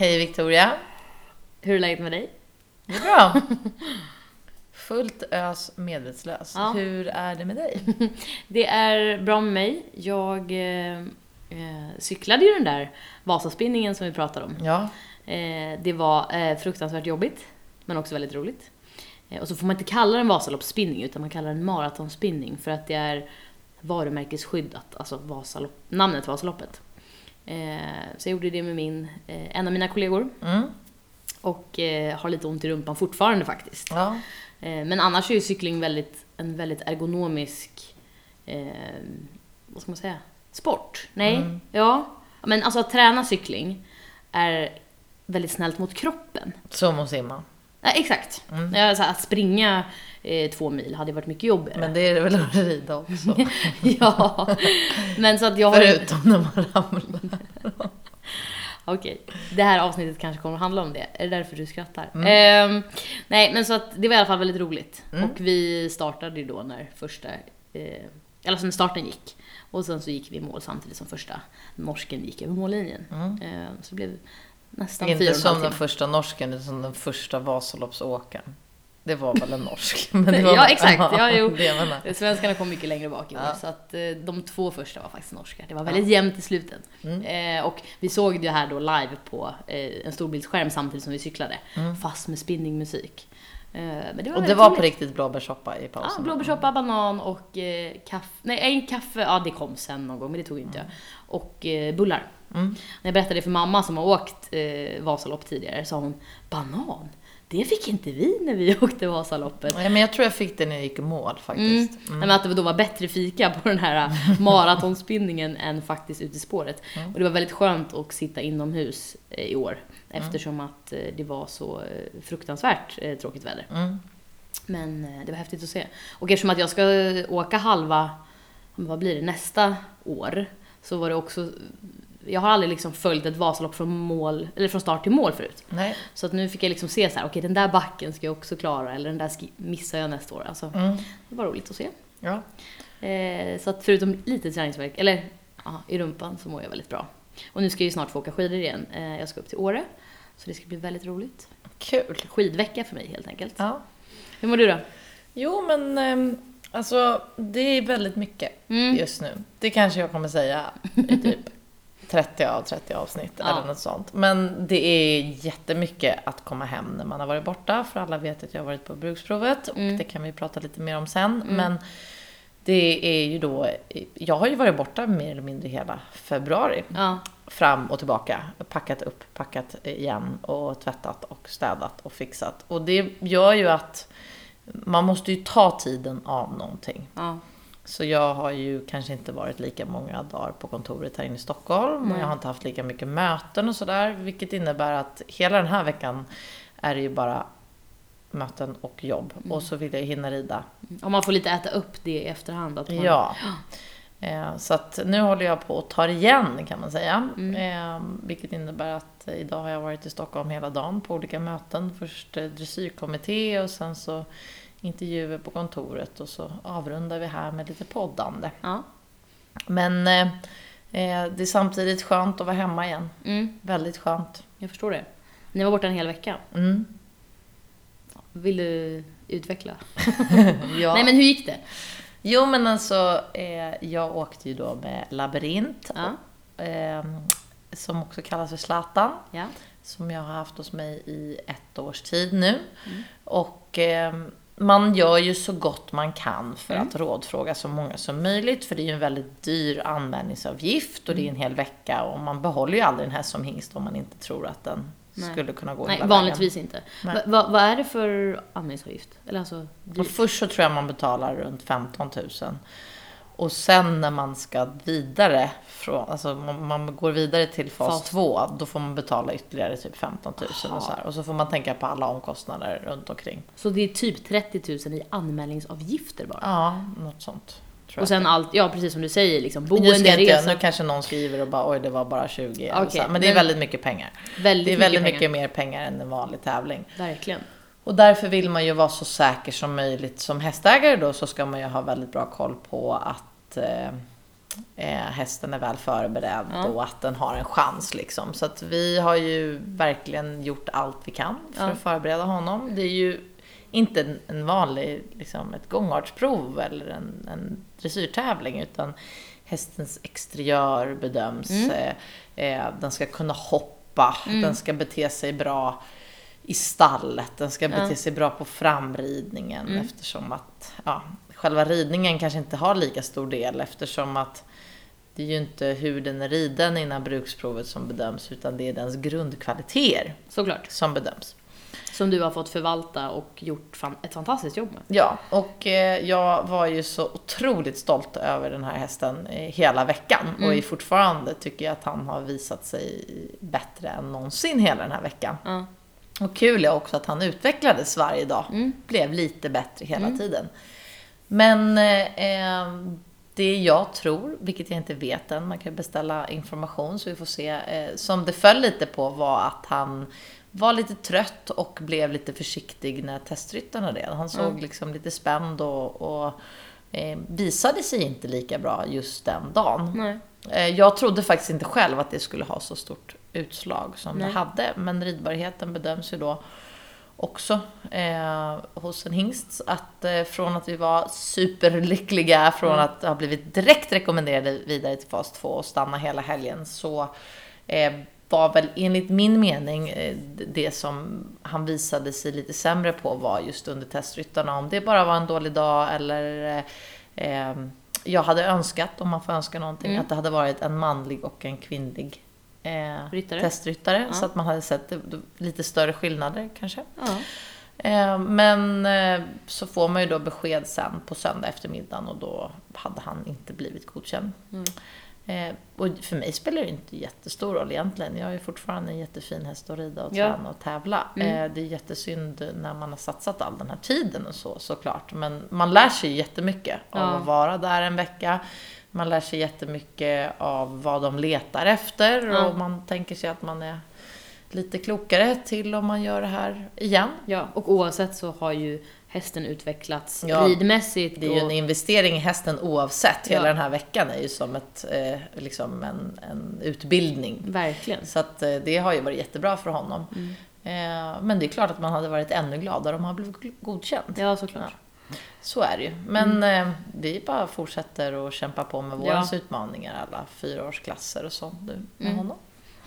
Hej Victoria. Hur är läget med dig? Det är bra. Fullt ös medvetslös. Ja. Hur är det med dig? Det är bra med mig. Jag eh, eh, cyklade ju den där Vasaspinningen som vi pratade om. Ja. Eh, det var eh, fruktansvärt jobbigt, men också väldigt roligt. Eh, och så får man inte kalla den Vasaloppsspinning, utan man kallar den maratonspinning för att det är varumärkesskyddat, alltså Vasalopp, namnet Vasaloppet. Eh, så jag gjorde det med min, eh, en av mina kollegor Mm. och eh, har lite ont i rumpan fortfarande faktiskt. Ja. Men annars är ju cykling väldigt, en väldigt ergonomisk, vad ska man säga, sport. Nej, Mm. ja. Men alltså att träna cykling är väldigt snällt mot kroppen. Som att simma. Ja, exakt. Mm. Ja, så att springa eh, två mil hade varit mycket jobbigare. Men det är det väl att rida också. ja. Men så att jag har... Förutom när man ramlar. Okej, det här avsnittet kanske kommer att handla om det. Är det därför du skrattar? Mm. Ehm, nej, men så att det var i alla fall väldigt roligt. Mm. Och vi startade ju då när första, eh, eller så när starten gick. Och sen så gick vi i mål samtidigt som första norsken gick över mållinjen. Mm. Ehm, så det blev nästan Inte som den första norsken, utan som den första Vasaloppsåkaren. Det var väl en norsk? Men det var Ja, exakt. Ja, jo. Det. Svenskarna kom mycket längre bak i år, Ja. så att eh, de två första var faktiskt norska. Det var väldigt jämnt i slutet. Mm. Eh, och vi såg det här då live på eh, en storbildsskärm samtidigt som vi cyklade, Mm. fast med spinningmusik. Eh, men det var Och det var roligt. på riktigt blåbärssoppa i pausen. Ja, blåbärssoppa, banan och eh, kaffe. Nej, en kaffe, ja det kom sen någon gång, men det tog inte jag. Och bullar. Mm. När jag berättade för mamma som har åkt eh, Vasalopp tidigare sa hon banan, det fick inte vi när vi åkte Vasaloppet. Ja, men jag tror jag fick det när jag gick i mål Mm. faktiskt. Nej, Men att det då var bättre fika på den här maratonspinningen än faktiskt ute i spåret. Mm. Och det var väldigt skönt att sitta inomhus eh, i år eftersom att eh, det var så eh, fruktansvärt eh, tråkigt väder. Mm. Men eh, det var häftigt att se. Och eftersom att jag ska åka halva, vad blir det, nästa år, så var det också jag har aldrig liksom följt ett Vasalopp från, mål, eller från start till mål förut. Nej. Så att nu fick jag liksom se så här, okej den där backen ska jag också klara, eller den där missar jag nästa år. Alltså, Mm. det var roligt att se. Ja. Eh, så att förutom lite träningsvärk, eller ja, i rumpan, så mår jag väldigt bra. Och nu ska jag ju snart få åka skidor igen. Eh, jag ska upp till Åre. Så det ska bli väldigt roligt. Kul. Skidvecka för mig helt enkelt. Ja. Hur mår du då? Jo, men ehm, alltså det är väldigt mycket Mm. just nu. Det kanske jag kommer säga i typ 30 av 30 avsnitt Ja. eller något sånt. Men det är jättemycket att komma hem när man har varit borta. För alla vet att jag har varit på bruksprovet och Mm. det kan vi prata lite mer om sen. Men det är ju då, jag har ju varit borta mer eller mindre hela februari. Ja, Fram och tillbaka, packat upp, packat igen och tvättat och städat och fixat. Och det gör ju att man måste ju ta tiden av någonting. ja. Så jag har ju kanske inte varit lika många dagar på kontoret här inne i Stockholm och jag har inte haft lika mycket möten och sådär. Vilket innebär att hela den här veckan är det ju bara möten och jobb. Och så vill jag hinna rida. Om man får lite äta upp det i efterhand. Att man, Ja. Eh, Så att nu håller jag på att ta igen kan man säga. Eh, vilket innebär att idag har jag varit i Stockholm hela dagen på olika möten. Först eh, dressyrkommitté och sen så intervjuer på kontoret och så avrundar vi här med lite poddande. Ja. Men eh, eh, det är samtidigt skönt att vara hemma igen. Mm, Väldigt skönt. jag förstår det. Ni var borta en hel vecka. Mm. Vill du utveckla? Ja. Nej men hur gick det? Jo men alltså, eh, jag åkte ju då med labyrint. Ja. Eh, som också kallas för Zlatan. Ja. Som jag har haft hos mig i ett års tid nu. Och eh, man gör ju så gott man kan för att rådfråga så många som möjligt. För det är ju en väldigt dyr anmälningsavgift och det är en hel vecka. Och man behåller ju aldrig en häst som hingst om man inte tror att den Nej. skulle kunna gå Nej, hela vanligtvis inte. Nej. Va, va, vad är det för anmälningsavgift? Eller alltså, vägen. dyrt? Och först så tror jag man betalar runt 15 000. Och sen när man ska vidare, från, alltså man, man går vidare till fas Fas. 2, då får man betala ytterligare typ 15 000 och så här. Och så får man tänka på alla omkostnader runt omkring. Så det är typ 30 000 i anmälningsavgifter bara? Ja, något sånt. Och sen allt, ja precis som du säger, liksom Men nu, boende, jag- resa. nu kanske någon skriver och bara oj det var bara 20 eller Okej, så här. Men det är men- väldigt mycket pengar. Väldigt det är väldigt mycket mycket, mer pengar än en vanlig tävling. Verkligen. Och därför vill man ju vara så säker som möjligt. Som hästägare då så ska man ju ha väldigt bra koll på att eh, eh, hästen är väl förberedd Ja. och att den har en chans liksom. Så att vi har ju verkligen gjort allt vi kan för Ja. att förbereda honom. Det är ju inte en, vanlig, liksom ett gångartsprov eller en, en dressyrtävling utan hästens exteriör bedöms. Mm. Eh, eh, den ska kunna hoppa, den ska bete sig bra i stallet, den ska bete sig bra på framridningen Mm. eftersom att ja, själva ridningen kanske inte har lika stor del eftersom att det är ju inte hur den är riden innan bruksprovet som bedöms utan det är dens grundkvaliteter Såklart. som bedöms. Som du har fått förvalta och gjort ett fantastiskt jobb med. Ja, och eh, jag var ju så otroligt stolt över den här hästen eh, hela veckan och är fortfarande tycker jag att han har visat sig bättre än någonsin hela den här veckan. Ja. Och kul är också att han utvecklades varje dag. Mm. Blev lite bättre hela tiden. Men eh, eh, det jag tror, vilket jag inte vet än, man kan beställa information så vi får se, eh, som det föll lite på var att han var lite trött och blev lite försiktig när testryttarna red. Han såg liksom lite spänd och, och eh, visade sig inte lika bra just den dagen. Nej. Eh, Jag trodde faktiskt inte själv att det skulle ha så stort utslag som Nej. det hade. Men ridbarheten bedöms ju då också eh, hos en hingst. Att eh, från att vi var superlyckliga från Mm. att ha blivit direkt rekommenderade vidare till fas 2 och stanna hela helgen så eh, var väl enligt min mening eh, det som han visade sig lite sämre på var just under testryttarna. Om det bara var en dålig dag eller eh, eh, jag hade önskat, om man får önska någonting, Mm. att det hade varit en manlig och en kvinnlig eh, Ryttare. testryttare. Ja. Så att man hade sett lite större skillnader kanske. Ja. Eh, men eh, så får man ju då besked sen på söndag eftermiddagen och då hade han inte blivit godkänd. Mm. Eh, och för mig spelar det inte jättestor roll egentligen. Jag är fortfarande en jättefin häst att rida och Ja. träna och tävla. Mm. Eh, det är jättesynd när man har satsat all den här tiden och så såklart. Men man lär sig jättemycket av Ja. att vara där en vecka. Man lär sig jättemycket av vad de letar efter Ja. och man tänker sig att man är lite klokare till om man gör det här igen. ja, och oavsett så har ju hästen utvecklats Ja. ridmässigt. Det är ju en investering i hästen oavsett. Hela Ja. den här veckan är ju som ett, eh, liksom en, en utbildning. verkligen. Så att eh, det har ju varit jättebra för honom. Mm. Eh, men det är klart att man hade varit ännu gladare om han blev godkänd. Ja, såklart. Så är det ju. Men eh, vi bara fortsätter och kämpa på med våra Ja. utmaningar, alla fyraårsklasser och sånt nu med Mm. honom.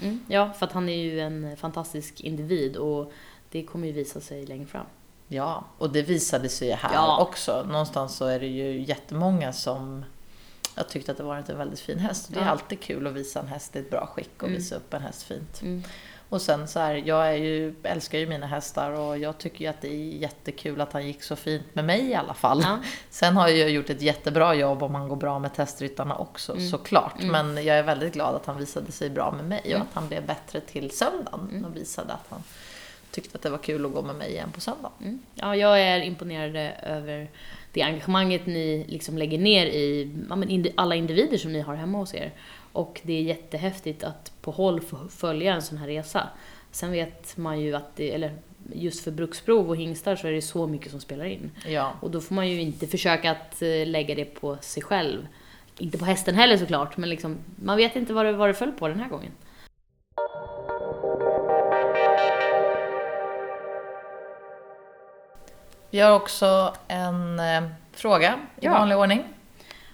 Mm. Ja, för att han är ju en fantastisk individ och det kommer ju visa sig längre fram. Ja, och det visade sig ju här Ja. också. Någonstans så är det ju jättemånga som jag tyckte att det varit en väldigt fin häst. Det är Ja. alltid kul att visa en häst i ett bra skick och Mm. visa upp en häst fint. Och sen så här, jag är ju, älskar ju mina hästar och jag tycker ju att det är jättekul att han gick så fint med mig i alla fall. Ja. Sen har jag gjort ett jättebra jobb om han går bra med testryttarna också, Mm. såklart. Mm. Men jag är väldigt glad att han visade sig bra med mig och Mm. att han blev bättre till söndagen Mm. och visade att han tyckte att det var kul att gå med mig igen på söndag. Mm. Ja, jag är imponerad över det engagemanget ni liksom lägger ner i alla individer som ni har hemma hos er. Och det är jättehäftigt att på håll följa en sån här resa. Sen vet man ju att det, eller just för bruksprov och hingstar så är det så mycket som spelar in. Ja. Och då får man ju inte försöka att eh, lägga det på sig själv. Inte på hästen heller såklart, men liksom, man vet inte vad det, vad det föll på den här gången. Vi har också en eh, fråga i Ja. vanlig ordning.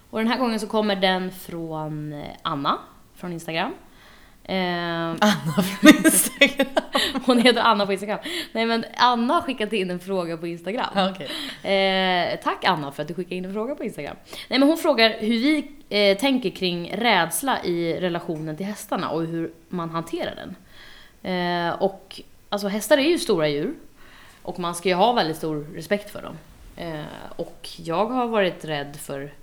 Och den här gången så kommer den från Anna, från Instagram. Eh, Anna från Instagram. hon heter Anna på Instagram. Nej men Anna har skickat in en fråga på Instagram. Okej. Eh, tack Anna för att du skickade in en fråga på Instagram. Nej men hon frågar hur vi eh, tänker kring rädsla i relationen till hästarna och hur man hanterar den. Eh, och alltså hästar är ju stora djur och man ska ju ha väldigt stor respekt för dem. Eh, och jag har varit rädd för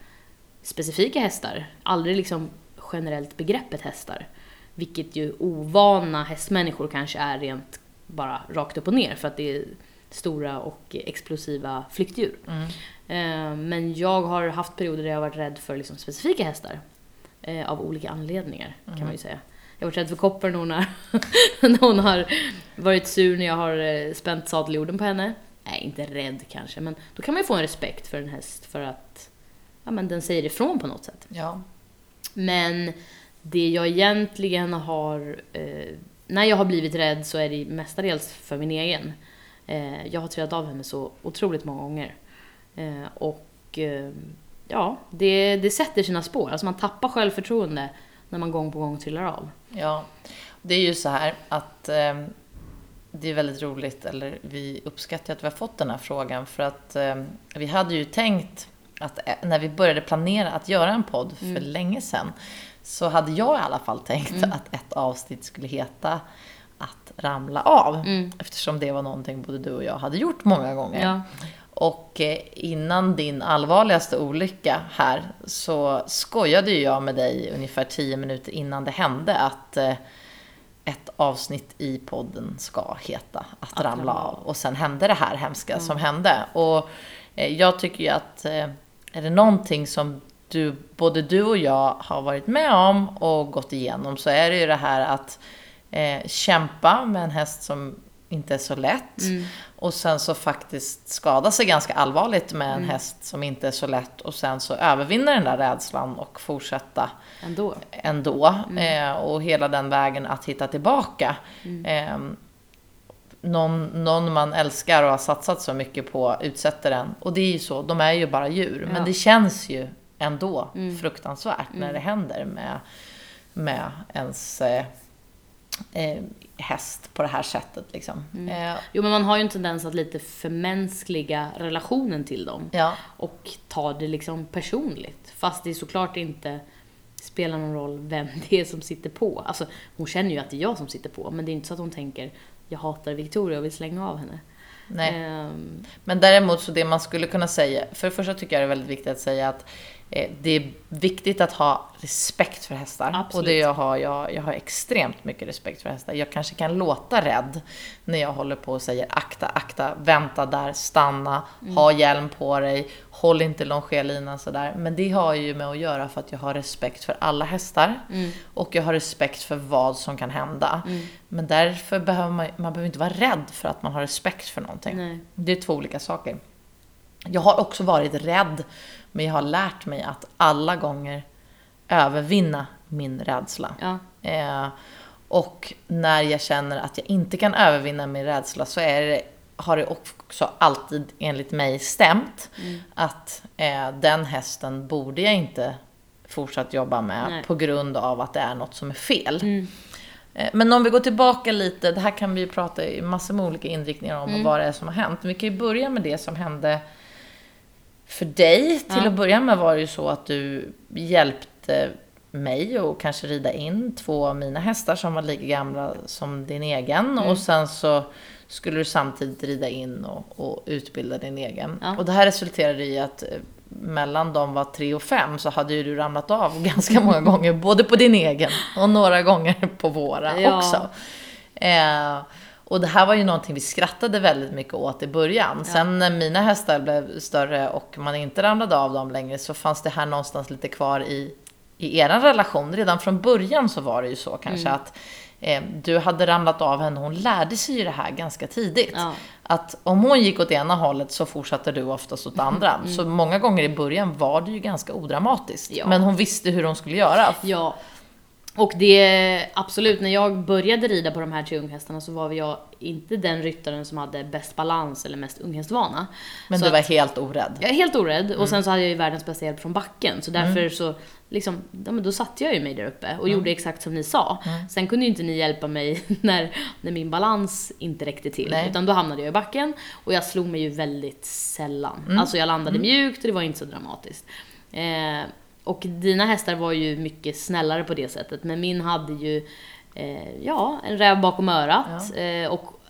specifika hästar, aldrig liksom generellt begreppet hästar. Vilket ju ovana hästmänniskor kanske är rent bara rakt upp och ner för att det är stora och explosiva flyktdjur. Mm. Eh, Men jag har haft perioder där jag har varit rädd för liksom specifika hästar. eh, Av olika anledningar kan man ju säga. Jag har varit rädd för Kopper när hon har, när hon har varit sur när jag har eh, spänt sadeljorden på henne. Nej, inte rädd kanske, men då kan man ju få en respekt för en häst för att ja, men den säger ifrån på något sätt. Ja. Men det jag egentligen har, eh, när jag har blivit rädd så är det mestadels för min egen. Eh, jag har trillat av henne så otroligt många gånger. Eh, och eh, ja, det, det sätter sina spår. Alltså man tappar självförtroende när man gång på gång trillar av. Ja, det är ju så här att eh, det är väldigt roligt, eller vi uppskattar att vi har fått den här frågan för att eh, vi hade ju tänkt att eh, när vi började planera att göra en podd för Mm. länge sedan så hade jag i alla fall tänkt Mm. att ett avsnitt skulle heta att ramla av. Mm. Eftersom det var någonting både du och jag hade gjort många gånger. Ja. Och eh, innan din allvarligaste olycka här så skojade ju jag med dig ungefär 10 minuter innan det hände att eh, ett avsnitt i podden ska heta Att, ramla av. Och sen hände det här hemska som hände. Och eh, jag tycker ju att är det någonting som du, både du och jag har varit med om och gått igenom så är det ju det här att eh, kämpa med en häst som inte är så lätt. Mm. Och sen så faktiskt skada sig ganska allvarligt med en Mm. häst som inte är så lätt och sen så övervinna den där rädslan och fortsätta Ändå. ändå. Eh, och hela den vägen att hitta tillbaka. Mm. Eh, någon, någon man älskar och har satsat så mycket på utsätter den. Och det är ju så, de är ju bara djur. Ja. Men det känns ju ändå Mm. fruktansvärt när Mm. det händer med, med ens eh, eh, häst på det här sättet. Liksom. Mm. Eh, Jo men man har ju en tendens att lite förmänskliga relationen till dem. ja. Och ta det liksom personligt. Fast det såklart inte spelar någon roll vem det är som sitter på. Alltså hon känner ju att det är jag som sitter på. Men det är inte så att hon tänker jag hatar Victoria och vill slänga av henne. Nej. Ehm, Men däremot så det man skulle kunna säga, för det första tycker jag det är väldigt viktigt att säga att det är viktigt att ha respekt för hästar. Absolut. Och det jag har, jag, jag har extremt mycket respekt för hästar. Jag kanske kan låta rädd när jag håller på och säger akta, akta, vänta där, stanna, ha hjälm på dig, håll inte longerlinan sådär. Men det har ju med att göra för att jag har respekt för alla hästar. mm, Och jag har respekt för vad som kan hända. mm, Men därför behöver man, man behöver inte vara rädd för att man har respekt för någonting. nej. Det är två olika saker. Jag har också varit rädd, men jag har lärt mig att alla gånger övervinna min rädsla. Ja. Eh, och när jag känner att jag inte kan övervinna min rädsla så är det, har det också alltid enligt mig stämt Mm. att eh, den hästen borde jag inte fortsatt jobba med Nej. på grund av att det är något som är fel. Mm. Eh, Men om vi går tillbaka lite, det här kan vi ju prata i massor med olika inriktningar om Mm. och vad det är som har hänt. Men vi kan ju börja med det som hände för dig. Till Ja. att börja med var det ju så att du hjälpte mig och kanske rida in två av mina hästar som var lika gamla som din egen. Mm. Och sen så skulle du samtidigt rida in och, och utbilda din egen. Ja. Och det här resulterade i att eh, mellan de var tre och fem så hade ju du ramlat av ganska många gånger, både på din egen och några gånger på våra Ja. också. Eh, och det här var ju någonting vi skrattade väldigt mycket åt i början. Sen när mina hästar blev större och man inte ramlade av dem längre så fanns det här någonstans lite kvar i, i er relation. Redan från början så var det ju så kanske att eh, du hade ramlat av henne. Hon lärde sig ju det här ganska tidigt. Ja. Att om hon gick åt ena hållet så fortsatte du oftast åt andra. Så många gånger i början var det ju ganska odramatiskt. Ja. Men hon visste hur hon skulle göra. Ja. Och det, absolut, när jag började rida på de här tre unghästarna så var jag inte den ryttaren som hade bäst balans eller mest unghästvana. Men Så du var att- helt orädd. Jag är helt orädd Mm. och sen så hade jag ju världens bästa hjälp från backen. Så därför så, liksom, ja, men då satte jag ju mig där uppe Mm. och gjorde exakt som ni sa. Sen kunde ju inte ni hjälpa mig när, när min balans inte räckte till. Nej. Utan då hamnade jag i backen och jag slog mig ju väldigt sällan. Mm. Alltså jag landade mjukt och det var inte så dramatiskt. Eh, och dina hästar var ju mycket snällare på det sättet. Men min hade ju, eh, ja, en räv bakom örat. Eh, och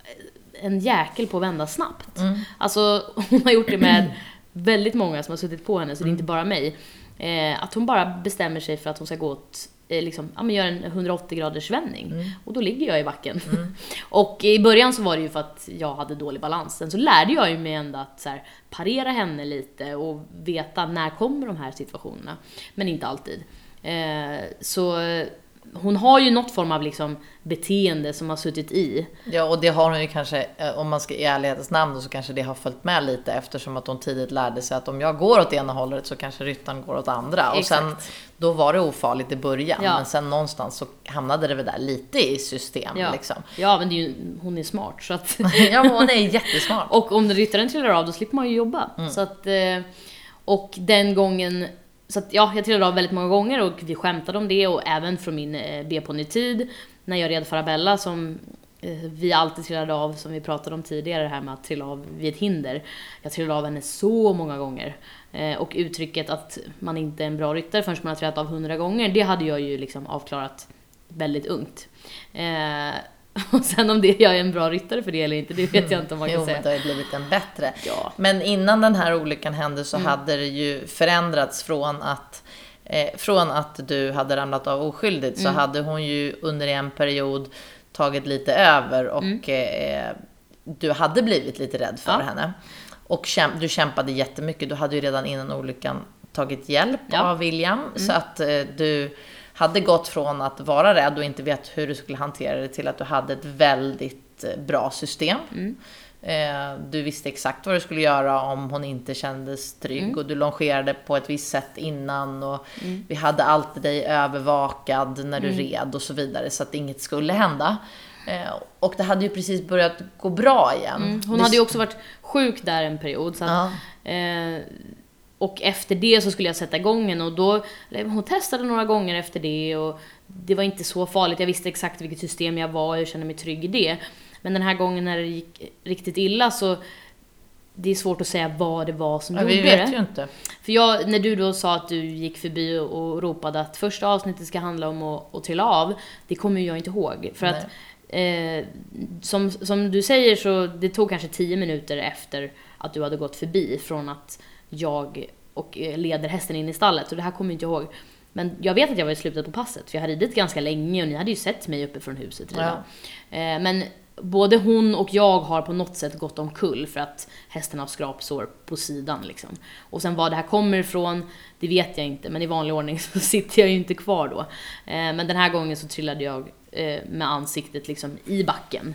en jäkel på att vända snabbt. Mm. Alltså hon har gjort det med väldigt många som har suttit på henne, så det är inte bara mig. Eh, att hon bara bestämmer sig för att hon ska gå åt, liksom, ja men göra en 180 graders vändning. Och då ligger jag i backen. och i början så var det ju för att jag hade dålig balans. Sen så lärde jag ju mig ändå att så här, parera henne lite och veta när kommer de här situationerna. Men inte alltid. Eh, så hon har ju något form av liksom beteende som har suttit i. Ja, och det har hon ju kanske, eh, om man ska i ärlighetens namn, så kanske det har följt med lite eftersom att hon tidigt lärde sig att om jag går åt ena hållet så kanske ryttaren går åt andra. Och sen, Exakt. då var det ofarligt i början, Ja. men sen någonstans så hamnade det väl där lite i system Ja, liksom. ja men är ju, hon är smart så att... Ja, hon är jättesmart. Och om ryttaren trillar av då slipper man ju jobba. Så att, eh, och den gången, så att ja, jag trillade av väldigt många gånger och vi skämtade om det och även från min eh, B-ponnytid när jag red Farabella som eh, vi alltid trillade av, som vi pratade om tidigare, det här med att trilla av vid ett hinder. Jag trillade av henne så många gånger. Eh, och uttrycket att man inte är en bra ryttare förrän man har trillat av hundra gånger, det hade jag ju liksom avklarat väldigt ungt. Eh, Och sen om det jag är en bra ryttare för det eller inte, det vet jag inte om man kan Jo, säga. men det har ju blivit en bättre. Ja. Men innan den här olyckan hände så Mm. hade det ju förändrats från att eh, från att du hade ramlat av oskyldigt Mm. så hade hon ju under en period tagit lite över och Mm. eh, du hade blivit lite rädd för Ja. henne. Och käm- du kämpade jättemycket. Du hade ju redan innan olyckan tagit hjälp Ja. Mm. av William. Så att eh, du hade gått från att vara rädd och inte veta hur du skulle hantera det till att du hade ett väldigt eh, bra system. Mm. Eh, Du visste exakt vad du skulle göra om hon inte kändes trygg Mm. och du longerade på ett visst sätt innan och vi hade alltid dig övervakad när Mm. du red och så vidare så att inget skulle hända. Eh, Och det hade ju precis börjat gå bra igen. Mm. Hon hade ju också varit sjuk där en period. Så att, Ja. eh, och efter det så skulle jag sätta igång henne och då, hon testade några gånger efter det och det var inte så farligt. Jag visste exakt vilket system jag var och jag kände mig trygg i det. Men den här gången när det gick riktigt illa så det är svårt att säga vad det var som Ja, gjorde vi vet det. ju inte. För jag, när du då sa att du gick förbi och, ropade att första avsnittet ska handla om att, att trilla av, det kommer jag inte ihåg. För att eh, som, som du säger så det tog kanske 10 minuter efter att du hade gått förbi från att jag och eh, leder hästen in i stallet. Och det här kommer jag inte ihåg. Men jag vet att jag var i slutet på passet, för jag hade ridit ganska länge och ni hade ju sett mig uppe från huset rida. Eh, men både hon och jag har på något sätt gått omkull för att hästen har skrapsår på sidan. Liksom. Och sen var det här kommer ifrån, det vet jag inte, men i vanlig ordning så sitter jag ju inte kvar då. Eh, men den här gången så trillade jag med ansiktet liksom i backen.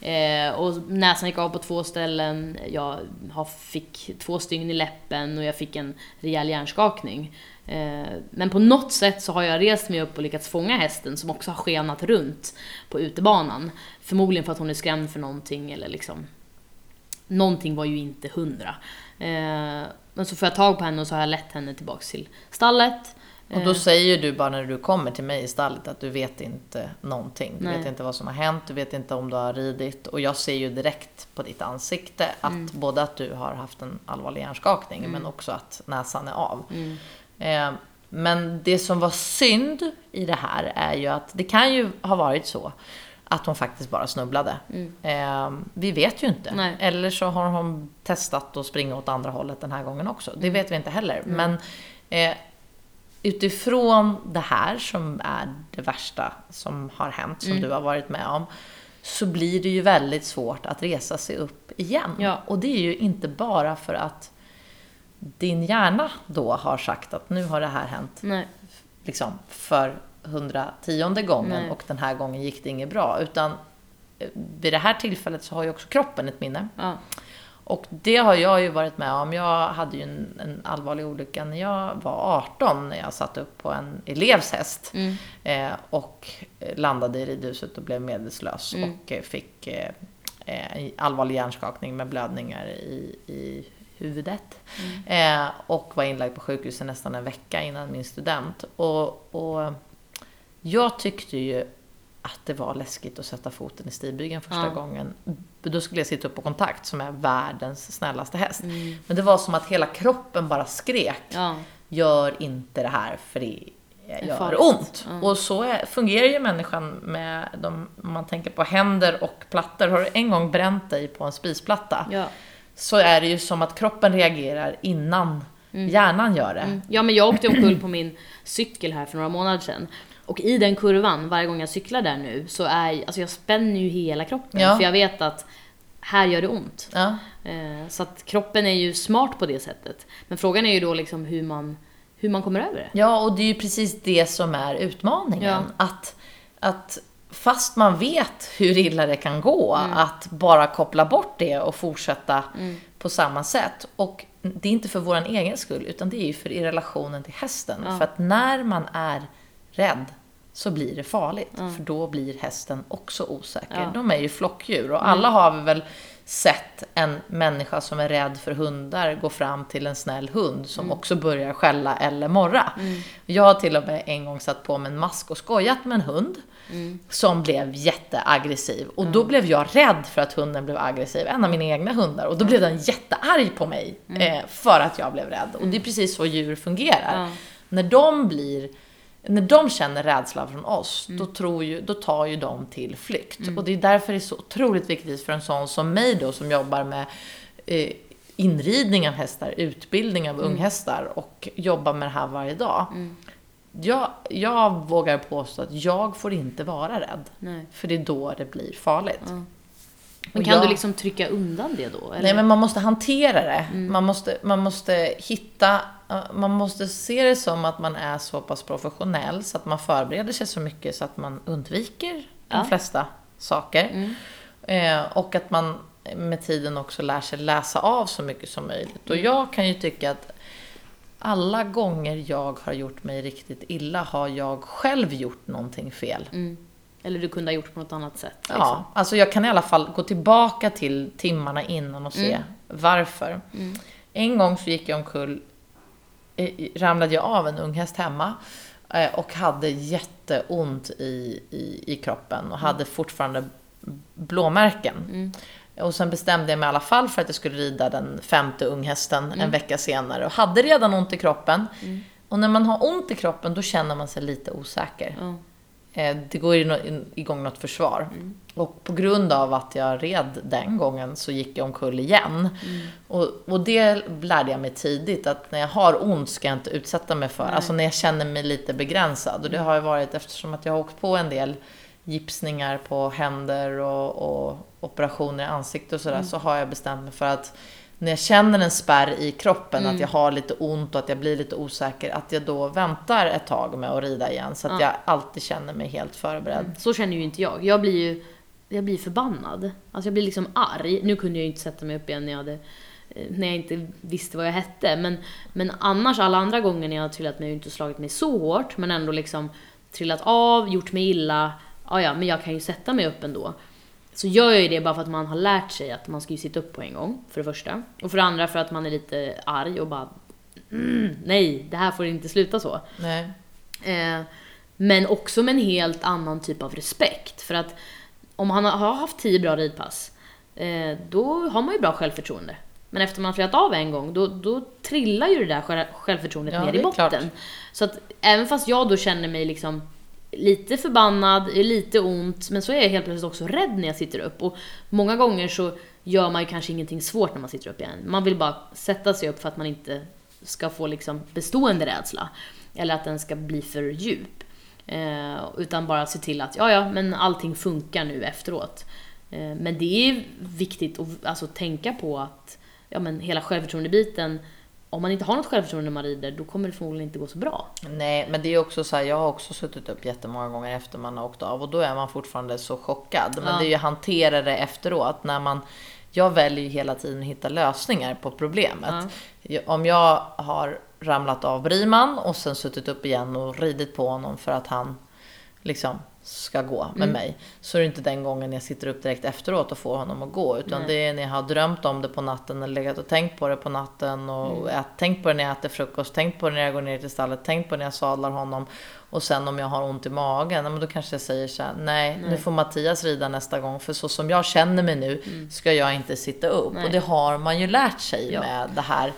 Eh, och näsan gick av på två ställen, jag fick två stygn i läppen och jag fick en rejäl hjärnskakning. Eh, men på något sätt så har jag rest mig upp och lyckats fånga hästen som också har skenat runt på utebanan. Förmodligen för att hon är skrämd för någonting eller liksom... Någonting var ju inte hundra. Eh, men så får jag tag på henne och så har jag lett henne tillbaks till stallet. Och då säger ju du bara när du kommer till mig i stallet att du vet inte någonting. Du Nej. vet inte vad som har hänt, du vet inte om du har ridit. Och jag ser ju direkt på ditt ansikte att Mm. både att du har haft en allvarlig hjärnskakning men också att näsan är av. Mm. Eh, men det som var synd i det här är ju att det kan ju ha varit så att hon faktiskt bara snubblade. Eh, vi vet ju inte. Nej. Eller så har hon testat att springa åt andra hållet den här gången också. Det vet vi inte heller. Men eh, utifrån det här som är det värsta som har hänt, som du har varit med om, så blir det ju väldigt svårt att resa sig upp igen. Ja. Och det är ju inte bara för att din hjärna då har sagt att nu har det här hänt Nej. liksom, för 110 gången Nej. och den här gången gick det inget bra. Utan eh, vid det här tillfället så har ju också kroppen ett minne. Ja. Och det har jag ju varit med om. Jag hade ju en, en allvarlig olycka när jag var 18 när jag satt upp på en elevs häst. Mm. Eh, och landade i ridhuset och blev medvetslös Mm. och eh, fick eh, en allvarlig hjärnskakning med blödningar i, i huvudet. Mm. Eh, och var inlagd på sjukhus i nästan en vecka innan min student. Och, och jag tyckte ju att det var läskigt att sätta foten i stigbygeln första Ja. gången. Då skulle jag sitta upp på kontakt som är världens snällaste häst. Mm. Men det var som att hela kroppen bara skrek. Ja. Gör inte det här för det gör farligt. ont. Ja. Och så är, fungerar ju människan med de, om man tänker på händer och plattor. Har du en gång bränt dig på en spisplatta Ja. så är det ju som att kroppen reagerar innan hjärnan gör det. Mm. ja, men jag åkte omkull på min cykel här för några månader sedan. Och i den kurvan, varje gång jag cyklar där nu, så är alltså jag spänner ju hela kroppen. Ja. För jag vet att här gör det ont. Ja. Eh, Så att kroppen är ju smart på det sättet. Men frågan är ju då liksom hur man hur man kommer över det. Ja, och det är ju precis det som är utmaningen. Ja. Att, att fast man vet hur illa det kan gå, Mm. att bara koppla bort det och fortsätta på samma sätt. Och det är inte för vår egen skull, utan det är ju för i relationen till hästen. Ja. För att när man är rädd så blir det farligt. För då blir hästen också osäker. Ja. Mm. De är ju flockdjur och alla har vi väl sett en människa som är rädd för hundar gå fram till en snäll hund som Mm. också börjar skälla eller morra. Jag har till och med en gång satt på mig en mask och skojat med en hund Mm. som blev jätteaggressiv. Och då blev jag rädd för att hunden blev aggressiv, en av mina egna hundar. Och då blev den jättearg på mig eh, för att jag blev rädd. Och det är precis så djur fungerar. Mm. När de blir när de känner rädsla från oss, Mm. då, tror ju, då tar ju de till flykt. Och det är därför det är så otroligt viktigt för en sån som mig då, som jobbar med eh, inridning av hästar, utbildning Mm. av unghästar och jobbar med det här varje dag. Jag, jag vågar påstå att jag får inte vara rädd. Nej. För det är då det blir farligt. Men Och kan jag- du liksom trycka undan det då? Eller? Nej, men man måste hantera det. Mm. Man, måste, man måste hitta... Man måste se det som att man är så pass professionell så att man förbereder sig så mycket så att man undviker de Ja. Mm. flesta saker. Eh, och att man med tiden också lär sig läsa av så mycket som möjligt. Och Mm. jag kan ju tycka att alla gånger jag har gjort mig riktigt illa har jag själv gjort någonting fel. Mm. Eller du kunde ha gjort på något annat sätt? liksom. Ja, alltså jag kan i alla fall gå tillbaka till timmarna innan och se Mm. varför. En gång så gick jag omkull, ramlade jag av en unghäst hemma eh, och hade jätteont i, i, i kroppen och hade fortfarande blåmärken. Och sen bestämde jag mig i alla fall för att jag skulle rida den femte unghästen en vecka senare och hade redan ont i kroppen. Och när man har ont i kroppen då känner man sig lite osäker. Eh, Det går igång något försvar. Och på grund av att jag red den gången så gick jag omkull igen. Och, och det lärde jag mig tidigt, att när jag har ont ska jag inte utsätta mig för. Alltså när jag känner mig lite begränsad. Och det har ju varit eftersom att jag har åkt på en del gipsningar på händer och, och operationer i ansiktet och sådär, så har jag bestämt mig för att när jag känner en spärr i kroppen, att jag har lite ont och att jag blir lite osäker, att jag då väntar ett tag med att rida igen. Så att jag alltid känner mig helt förberedd. Så känner ju inte jag. Jag blir ju jag blir förbannad. Alltså jag blir liksom arg. Nu kunde jag ju inte sätta mig upp igen när jag, hade, eh, när jag inte visste vad jag hette. Men, men annars, alla andra gånger när jag har trillat mig, jag har inte slagit mig så hårt, men ändå liksom trillat av, gjort mig illa. Ja, ja, men jag kan ju sätta mig upp ändå. Så gör jag ju det bara för att man har lärt sig att man ska ju sitta upp på en gång, för det första. Och för det andra för att man är lite arg och bara mm, nej, det här får inte sluta så. Nej. Eh, men också med en helt annan typ av respekt. För att om han har haft 10 bra ridpass, eh, då har man ju bra självförtroende. Men efter man har trillat av en gång, då, då trillar ju det där själv- självförtroendet Ja, ner det i botten. klart. Så att även fast jag då känner mig liksom lite förbannad, lite ont, men så är jag helt plötsligt också rädd när jag sitter upp. Och många gånger så gör man ju kanske ingenting svårt när man sitter upp igen. Man vill bara sätta sig upp för att man inte ska få liksom bestående rädsla. Eller att den ska bli för djup. Eh, utan bara se till att, ja ja, men allting funkar nu efteråt. Eh, men det är viktigt att alltså, tänka på att ja, men hela självförtroendebiten, om man inte har något självförtroende när man rider, då kommer det förmodligen inte gå så bra. Nej, men det är också så här, jag har också suttit upp jättemånga gånger efter man har åkt av och då är man fortfarande så chockad. Men Ja. det är ju att hantera det efteråt när man jag väljer ju hela tiden att hitta lösningar på problemet. Om jag har ramlat av Briman och sen suttit upp igen och ridit på honom för att han liksom ska gå med mig. Så är det inte den gången jag sitter upp direkt efteråt och får honom att gå. Utan Nej. det är när jag har drömt om det på natten eller legat och tänkt på det på natten. Och ät, tänkt på det när jag äter frukost, tänkt på det när jag går ner till stallet, tänkt på det när jag sadlar honom. Och sen om jag har ont i magen, men då kanske jag säger så här, nej, nu får Mattias rida nästa gång. För så som jag känner mig nu ska jag inte sitta upp. Nej. Och det har man ju lärt sig Ja. med det här.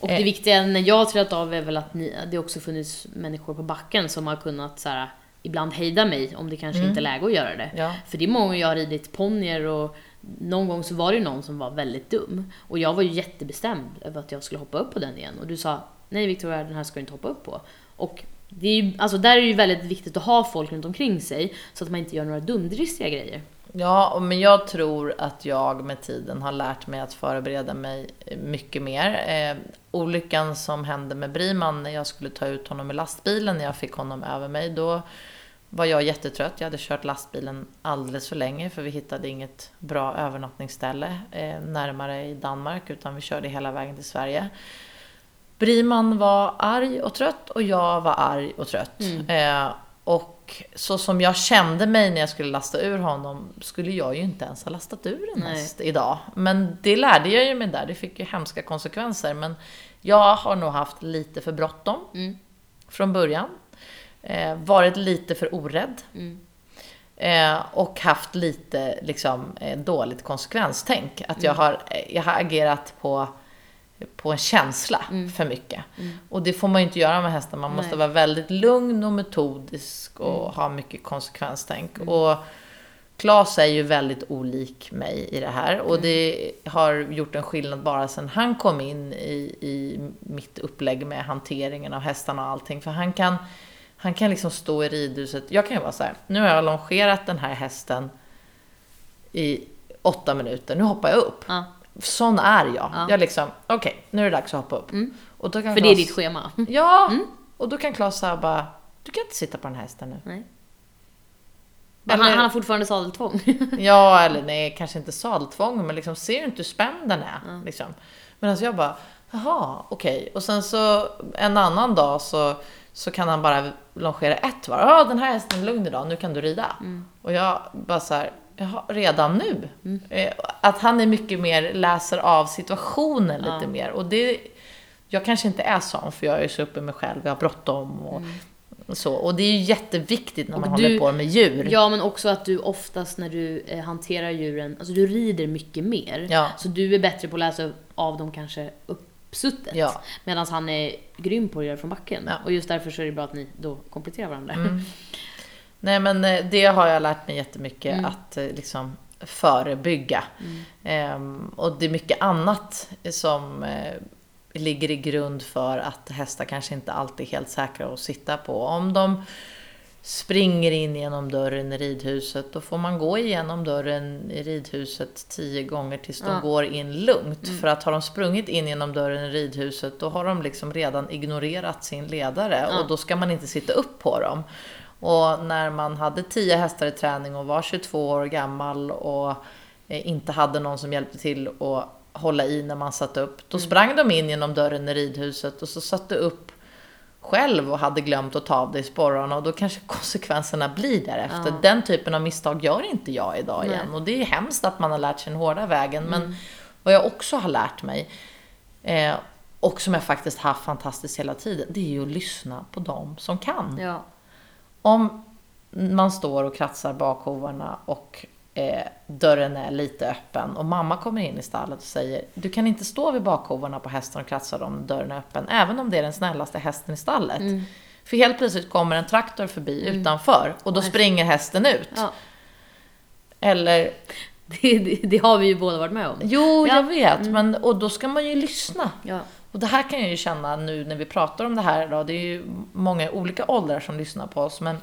Och Eh. det viktiga när jag har trillat av är väl att ni, det också funnits människor på backen som har kunnat så här, ibland hejda mig om det kanske inte är läge att göra det. Mm. Ja. För det är många jag har ridit ponnyer och någon gång så var det någon som var väldigt dum. Och jag var ju jättebestämd över att jag skulle hoppa upp på den igen. Och du sa, nej Victoria den här ska du inte hoppa upp på. Och det är ju, alltså där är det ju väldigt viktigt att ha folk runt omkring sig så att man inte gör några dumdristiga grejer. Ja, men jag tror att jag med tiden har lärt mig att förbereda mig mycket mer. Eh, olyckan som hände med Briman när jag skulle ta ut honom i lastbilen, när jag fick honom över mig, då var jag jättetrött. Jag hade kört lastbilen alldeles för länge för vi hittade inget bra övernattningsställe eh, närmare i Danmark utan vi körde hela vägen till Sverige. Briman var arg och trött och jag var arg och trött. Mm. Eh, och så som jag kände mig när jag skulle lasta ur honom skulle jag ju inte ens ha lastat ur en häst idag. Men det lärde jag ju mig där. Det fick ju hemska konsekvenser. Men jag har nog haft lite för bråttom mm. från början. Eh, varit lite för orädd. Mm. Eh, och haft lite liksom, eh, dåligt konsekvenstänk. Att jag, mm. har, jag har agerat på på en känsla mm. för mycket. Mm. Och det får man ju inte göra med hästar. Man Nej. måste vara väldigt lugn och metodisk och mm. ha mycket konsekvenstänk. Mm. Och Klas är ju väldigt olik mig i det här. Och mm. det har gjort en skillnad bara sedan han kom in i, i mitt upplägg med hanteringen av hästarna och allting. För han kan, han kan liksom stå i ridhuset. Jag kan ju vara så här, nu har jag longerat den här hästen i åtta minuter, nu hoppar jag upp. Ja. Sån är jag. Ja. Jag liksom, okej, okay, nu är det dags att hoppa upp. Mm. Och då kan För Klas, det är ditt schema? Ja! Mm. Och då kan Klas säga bara, du kan inte sitta på den här hästen nu. Nej. Men eller, han, har fortfarande sadeltvång? ja, eller nej, kanske inte sadeltvång, men liksom, ser du inte hur spänd den är? Mm. Liksom. Men alltså jag bara, jaha, okej. Okay. Och sen så en annan dag så, så kan han bara longera ett varv. Ja, den här hästen är lugn idag, nu kan du rida. Mm. Och jag bara så här, Jaha, redan nu? Mm. Eh, att han är mycket mer, läser av situationen lite ja. mer. Och det, jag kanske inte är sån, för jag är så uppe med mig själv, jag har bråttom och mm. så. Och det är ju jätteviktigt när man du, håller på med djur. Ja, men också att du oftast när du eh, hanterar djuren, alltså du rider mycket mer. Ja. Så du är bättre på att läsa av dem kanske uppsuttet. Ja. Medan han är grym på att göra från backen. Ja. Och just därför så är det bra att ni då kompletterar varandra. Mm. Nej men eh, det har jag lärt mig jättemycket mm. att eh, liksom förebygga. Mm. Ehm, och det är mycket annat som eh, ligger i grund för att hästar kanske inte alltid är helt säkra att sitta på. Om de springer in genom dörren i ridhuset, då får man gå igenom dörren i ridhuset tio gånger tills de ja. går in lugnt. Mm. För att har de sprungit in genom dörren i ridhuset, då har de liksom redan ignorerat sin ledare ja. och då ska man inte sitta upp på dem. Och när man hade 10 hästar i träning och var 22 år gammal och eh, inte hade någon som hjälpte till att hålla i när man satte upp. Då mm. sprang de in genom dörren i ridhuset och så satte upp själv och hade glömt att ta av dig sporrarna och då kanske konsekvenserna blir därefter. Ja. Den typen av misstag gör inte jag idag Nej. igen och det är hemskt att man har lärt sig den hårda vägen. Mm. Men vad jag också har lärt mig eh, och som jag faktiskt haft fantastiskt hela tiden, det är ju att lyssna på dem som kan. Ja om man står och kratsar bakhovarna och eh, dörren är lite öppen och mamma kommer in i stallet och säger du kan inte stå vid bakhovarna på hästen och kratsa om dörren är öppen, även om det är den snällaste hästen i stallet. Mm. För helt plötsligt kommer en traktor förbi mm. utanför och då springer hästen ut. Ja. Eller... Det, det, det, har vi ju båda varit med om. Jo, ja. jag vet. Mm. Men, och då ska man ju lyssna. Ja. Och det här kan jag ju känna nu när vi pratar om det här idag. Det är ju många olika åldrar som lyssnar på oss. Men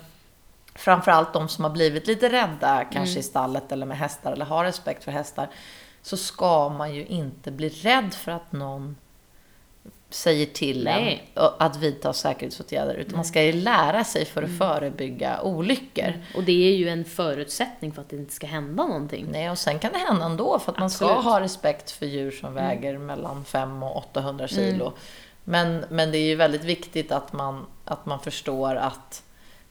framförallt de som har blivit lite rädda, kanske mm. i stallet eller med hästar, eller har respekt för hästar. Så ska man ju inte bli rädd för att någon säger till en att vidta säkerhetsåtgärder. Utan Nej. man ska ju lära sig för att mm. förebygga olyckor. Mm. Och det är ju en förutsättning för att det inte ska hända någonting. Nej, och sen kan det hända ändå. För att Absolut. man ska ha respekt för djur som mm. väger mellan 5 och 800 kilo. Mm. Men, men det är ju väldigt viktigt att man, att man förstår att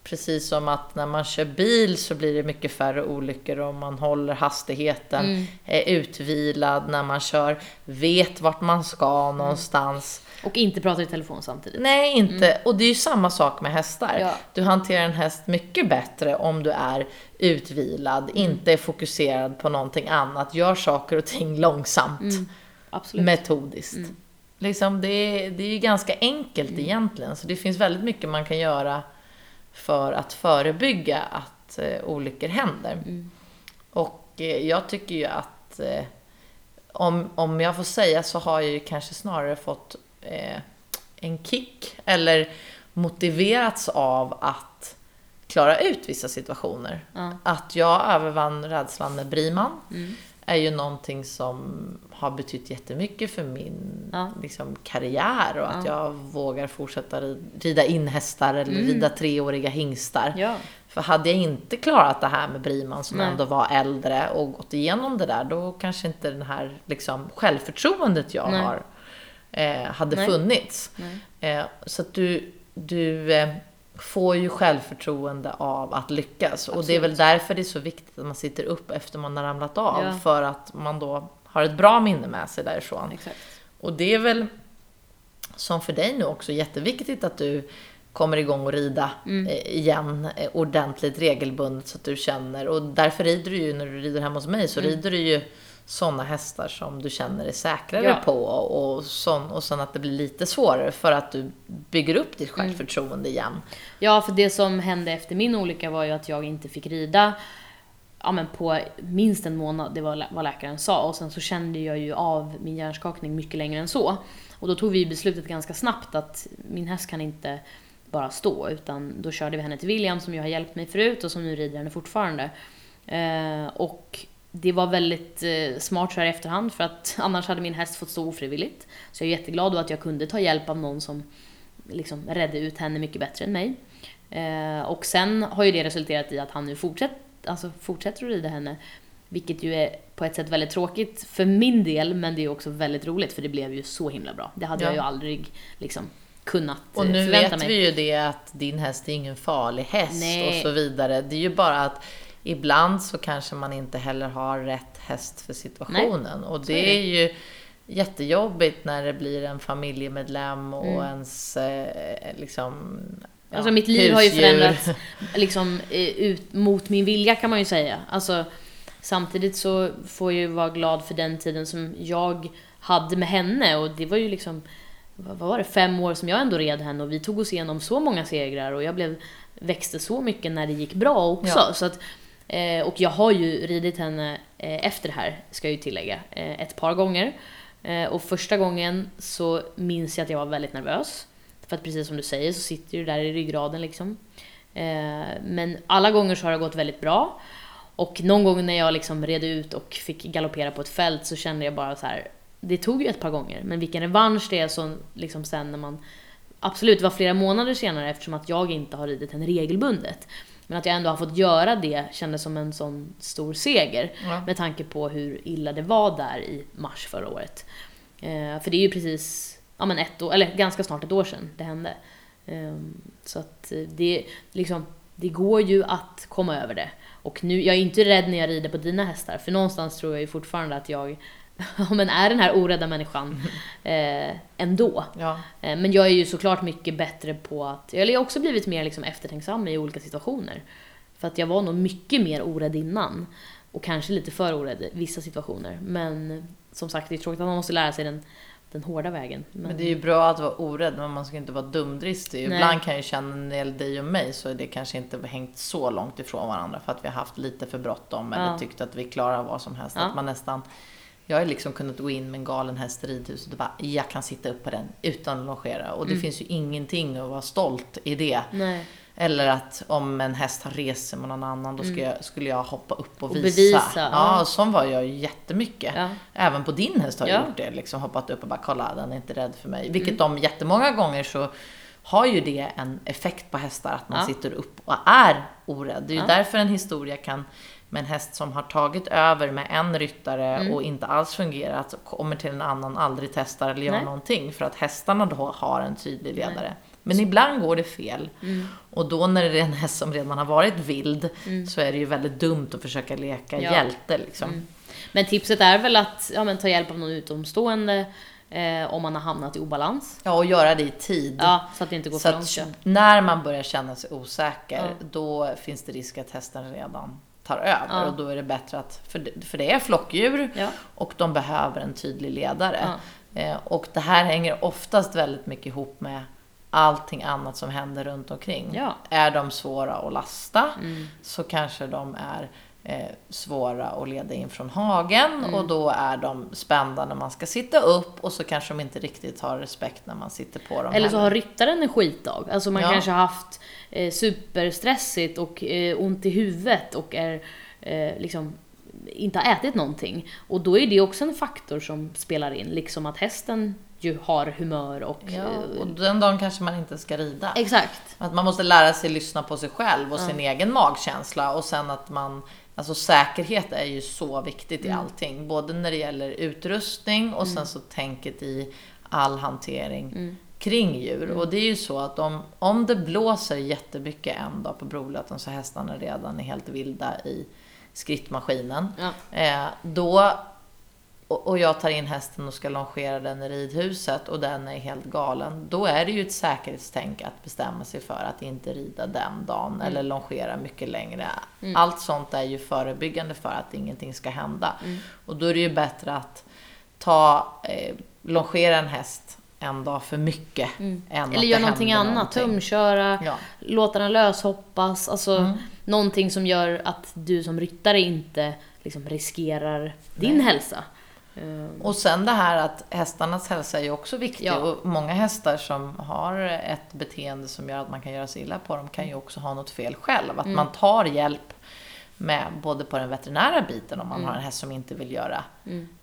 Precis som att när man kör bil så blir det mycket färre olyckor om man håller hastigheten, mm. är utvilad när man kör, vet vart man ska någonstans. Och inte pratar i telefon samtidigt. Nej, inte. Mm. Och det är ju samma sak med hästar. Ja. Du hanterar en häst mycket bättre om du är utvilad, mm. inte är fokuserad på någonting annat, gör saker och ting långsamt. Mm. Metodiskt. Mm. Liksom, det, är, det är ju ganska enkelt mm. egentligen, så det finns väldigt mycket man kan göra för att förebygga att eh, olyckor händer. Mm. Och eh, jag tycker ju att eh, om, om jag får säga så har jag ju kanske snarare fått eh, en kick eller motiverats av att klara ut vissa situationer. Ja. Att jag övervann rädslan med Briman Mm. är ju någonting som har betytt jättemycket för min Ja. liksom, karriär och att Ja. jag vågar fortsätta ri- rida in hästar eller Mm. rida treåriga hingstar. Ja. För hade jag inte klarat det här med Briman som Nej. ändå var äldre och gått igenom det där, då kanske inte den här liksom, självförtroendet jag Nej. har hade Nej. funnits. Nej. Eh, så att du, du eh, får ju självförtroende av att lyckas. Och det är väl därför det är så viktigt att man sitter upp efter man har ramlat av. Ja. För att man då har ett bra minne med sig därifrån. Exakt. Och det är väl som för dig nu också jätteviktigt att du kommer igång och rida Mm. eh, igen eh, ordentligt regelbundet så att du känner. Och därför rider du ju, när du rider hemma hos mig, så Mm. rider du ju sådana hästar som du känner dig säkrare Ja. på. Och, sån, och sen att det blir lite svårare för att du bygger upp ditt Mm. självförtroende igen. Ja, för det som hände efter min olycka var ju att jag inte fick rida ja, men på minst en månad, det var vad läkaren sa. Och sen så kände jag ju av min hjärnskakning mycket längre än så. Och då tog vi beslutet ganska snabbt att min häst kan inte bara stå, utan då körde vi henne till William som ju har hjälpt mig förut och som nu rider henne fortfarande. Eh, och det var väldigt eh, smart så här i efterhand för att annars hade min häst fått stå ofrivilligt. Så jag är jätteglad då att jag kunde ta hjälp av någon som liksom redde ut henne mycket bättre än mig. Eh, och sen har ju det resulterat i att han nu fortsätt, alltså fortsätter att rida henne. Vilket ju är på ett sätt väldigt tråkigt för min del, men det är också väldigt roligt för det blev ju så himla bra. Det hade Ja. jag ju aldrig liksom kunnat Och eh, nu vet mig. vi ju det att din häst är ingen farlig häst Nej. och så vidare. Det är ju bara att ibland så kanske man inte heller har rätt häst för situationen. Och Så är det det. är ju jättejobbigt när det blir en familjemedlem och Mm. ens eh, liksom ja, Alltså mitt liv har ju husdjur. förändrats liksom eh, ut mot min vilja kan man ju säga. Alltså samtidigt så får jag ju vara glad för den tiden som jag hade med henne och det var ju liksom vad vad var det, fem år som jag ändå red henne och vi tog oss igenom så många segrar och jag blev, växte så mycket när det gick bra också. Ja. Så att, eh, och jag har ju ridit henne eh, efter det här, ska jag ju tillägga, eh, ett par gånger. Eh, och första gången så minns jag att jag var väldigt nervös. För att precis som du säger så sitter du där i ryggraden liksom. Eh, men alla gånger så har det gått väldigt bra. Och någon gång när jag liksom red ut och fick galoppera på ett fält så kände jag bara så här. Det tog ju ett par gånger, men vilken revansch det är så liksom sen när man... Absolut, det var flera månader senare eftersom att jag inte har ridit henne regelbundet. Men att jag ändå har fått göra det kändes som en sån stor seger. Ja. Med tanke på hur illa det var där i mars förra året. Eh, för det är ju precis, ja men ett år, eller ganska snart ett år sedan det hände. Eh, så att det, liksom, det går ju att komma över det. Och nu, jag är inte rädd när jag rider på dina hästar, för någonstans tror jag ju fortfarande att jag ja, men är den här orädda människan eh, ändå. Ja. Eh, Men jag är ju såklart mycket bättre på att, eller jag har också blivit mer liksom eftertänksam i olika situationer. För att jag var nog mycket mer orädd innan. Och kanske lite för orädd i vissa situationer. Men som sagt, det är tråkigt att man måste lära sig den, den hårda vägen. Men, Men det är ju bra att vara orädd, men man ska inte vara dumdristig. Nej. Ibland kan jag ju känna när det gäller dig och mig så är det kanske inte hängt så långt ifrån varandra för att vi har haft lite för bråttom eller Ja. tyckt att vi klarar vad som helst. Ja. Att man nästan jag har liksom kunnat gå in med en galen häst i ridhuset och bara, jag kan sitta upp på den utan att longera. Och det Mm. finns ju ingenting att vara stolt i det. Nej. Eller att om en häst har sig med någon annan, då ska jag, skulle jag hoppa upp och, Mm. Och visa. bevisa, ja, ja. sån var jag ju jättemycket. Ja. Även på din häst har jag Ja. gjort det. Liksom hoppat upp och bara kolla, den är inte rädd för mig. Mm. Vilket de jättemånga gånger så har ju det en effekt på hästar, att man Ja. sitter upp och är orädd. Det är ju därför en historia kan med en häst som har tagit över med en ryttare Mm. och inte alls fungerat, kommer till en annan, aldrig testar eller gör Nej. någonting. För att hästarna då har en tydlig ledare. Men ibland går det fel. Mm. Och då när det är en häst som redan har varit vild så är det ju väldigt dumt att försöka leka Ja. hjälte liksom. Mm. Men tipset är väl att ja, men ta hjälp av någon utomstående eh, om man har hamnat i obalans. Ja, och göra det i tid. Ja, så att det inte går så för långt. när man börjar känna sig osäker, Ja. då finns det risk att hästen redan tar över. Ja. Och då är det bättre att, för det, för det är flockdjur Ja. och de behöver en tydlig ledare. Ja. Eh, och det här hänger oftast väldigt mycket ihop med allting annat som händer runt omkring. Är de svåra att lasta Mm. så kanske de är eh, svåra att leda in från hagen Mm. och då är de spända när man ska sitta upp och så kanske de inte riktigt har respekt när man sitter på dem Eller så heller. har ryttaren en skitdag. Alltså man Ja. kanske har haft eh, superstressigt och eh, ont i huvudet och är eh, liksom inte har ätit någonting. Och då är det också en faktor som spelar in, liksom att hästen ju har humör och... Ja, eh, och den dagen kanske man inte ska rida. Exakt. Att man måste lära sig lyssna på sig själv och sin egen magkänsla och sen att man Alltså säkerhet är ju så viktigt i allting. Både när det gäller utrustning och sen så tänket i all hantering kring djur. Och det är ju så att om, om det blåser jättemycket en dag på Brolöten så hästarna redan är helt vilda i skrittmaskinen. Ja. Eh, då, och, och jag tar in hästen och ska longera den i ridhuset och den är helt galen. Då är det ju ett säkerhetstänk att bestämma sig för att inte rida den dagen eller longera mycket längre. Allt sånt är ju förebyggande för att ingenting ska hända. Och då är det ju bättre att ta, eh, longera en häst en dag för mycket. Att Eller göra någonting annat. någonting. Tumköra, Ja. låta den löshoppas. Alltså någonting som gör att du som ryttare inte liksom riskerar din hälsa. Eh, Och sen det här att hästarnas hälsa är ju också viktig. Ja. Och många hästar som har ett beteende som gör att man kan göra sig illa på dem kan ju också ha något fel själv. Att man tar hjälp med både på den veterinära biten om man har en häst som inte vill göra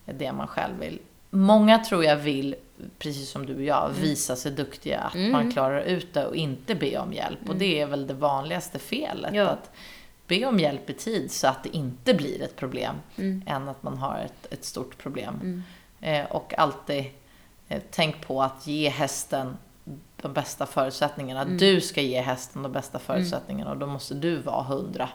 det man själv vill. Många tror jag vill, precis som du och jag, visa sig duktiga. Att man klarar ut det och inte be om hjälp. Och det är väl det vanligaste felet. Ja. Att be om hjälp i tid så att det inte blir ett problem. Än att man har ett, ett stort problem. Eh, och alltid eh, tänk på att ge hästen de bästa förutsättningarna. Du ska ge hästen de bästa förutsättningarna och då måste du vara hundra.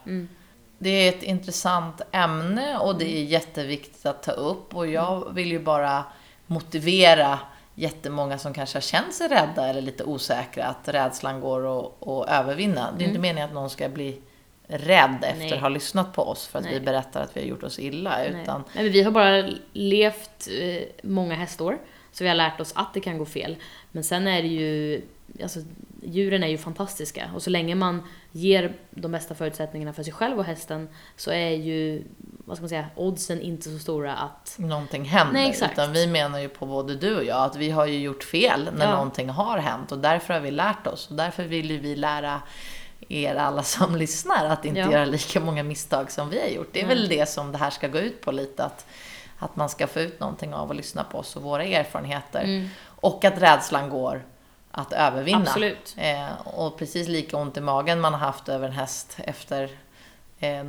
Det är ett intressant ämne och det är jätteviktigt att ta upp och jag vill ju bara motivera jättemånga som kanske har känt sig rädda eller lite osäkra att rädslan går att, att övervinna. Det är inte meningen att någon ska bli rädd efter Nej. att ha lyssnat på oss för att vi Nej. berättar att vi har gjort oss illa. Utan Nej, men vi har bara levt eh, många hästår, så vi har lärt oss att det kan gå fel. Men sen är det ju, alltså djuren är ju fantastiska och så länge man ger de bästa förutsättningarna för sig själv och hästen så är ju, vad ska man säga, oddsen inte så stora att... någonting händer. Nej, exakt. Utan vi menar ju på både du och jag att vi har ju gjort fel när Ja. någonting har hänt och därför har vi lärt oss. Och därför vill ju vi lära er alla som lyssnar att inte Ja. göra lika många misstag som vi har gjort. Det är väl det som det här ska gå ut på lite. Att, att man ska få ut någonting av att lyssna på oss och våra erfarenheter. Och att rädslan går att övervinna. Absolut. Eh, och precis lika ont i magen man har haft över en häst efter eh,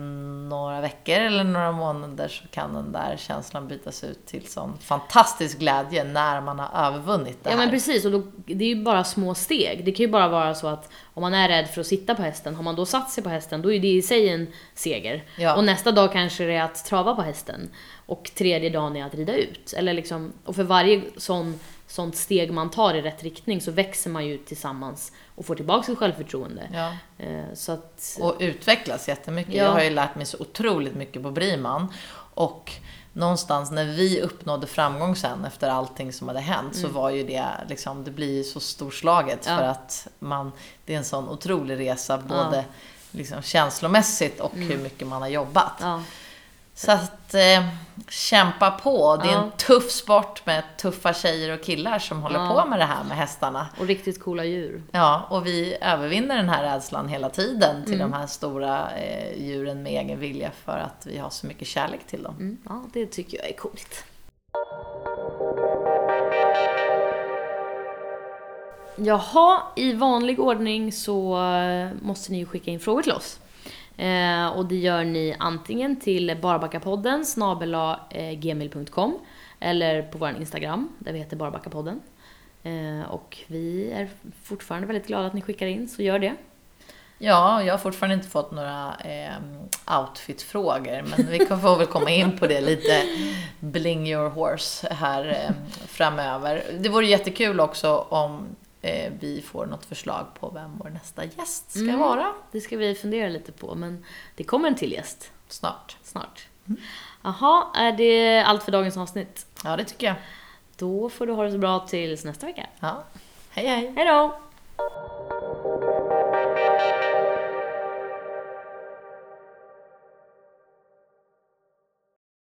några veckor eller några månader så kan den där känslan bytas ut till sån fantastisk glädje när man har övervunnit det Ja här. men precis, och då, det är ju bara små steg. Det kan ju bara vara så att om man är rädd för att sitta på hästen, har man då satt sig på hästen, då är det i sig en seger. Ja. Och nästa dag kanske det är att trava på hästen. Och tredje dagen är att rida ut. Eller liksom, och för varje sån, sånt steg man tar i rätt riktning så växer man ju tillsammans och får tillbaka sitt självförtroende. Ja. Eh, Så att... Och utvecklas jättemycket. Ja. Jag har ju lärt mig så otroligt mycket på Briman. Och någonstans när vi uppnådde framgång sen efter allting som hade hänt så var ju det liksom, det blir ju så storslaget Mm. Ja. för att man, det är en sån otrolig resa både liksom känslomässigt och hur mycket man har jobbat. Så att eh, kämpa på. Det är Ja. en tuff sport med tuffa tjejer och killar som håller Ja. på med det här med hästarna. Och riktigt coola djur. Ja, och vi övervinner den här rädslan hela tiden till Mm. de här stora eh, djuren med egen vilja för att vi har så mycket kärlek till dem. Mm, ja, det tycker jag är coolt. Jaha, i vanlig ordning så eh, måste ni ju skicka in frågor till oss. Eh, och det gör ni antingen till barbackapodden snabela eh, gmail.com eller på vår Instagram där vi heter Barbackapodden. Eh, och vi är fortfarande väldigt glada att ni skickar in, så gör det. Ja, jag har fortfarande inte fått några eh, outfitfrågor, men vi får väl komma in på det lite bling your horse här eh, framöver. Det vore jättekul också om eh, vi får något förslag på vem vår nästa gäst ska Mm. vara Det ska vi fundera lite på, men det kommer en till gäst snart. snart. Jaha, är det allt för dagens avsnitt? Ja, det tycker jag. Då får du ha det så bra tills nästa vecka. Ja. Hej, hej! Hej då!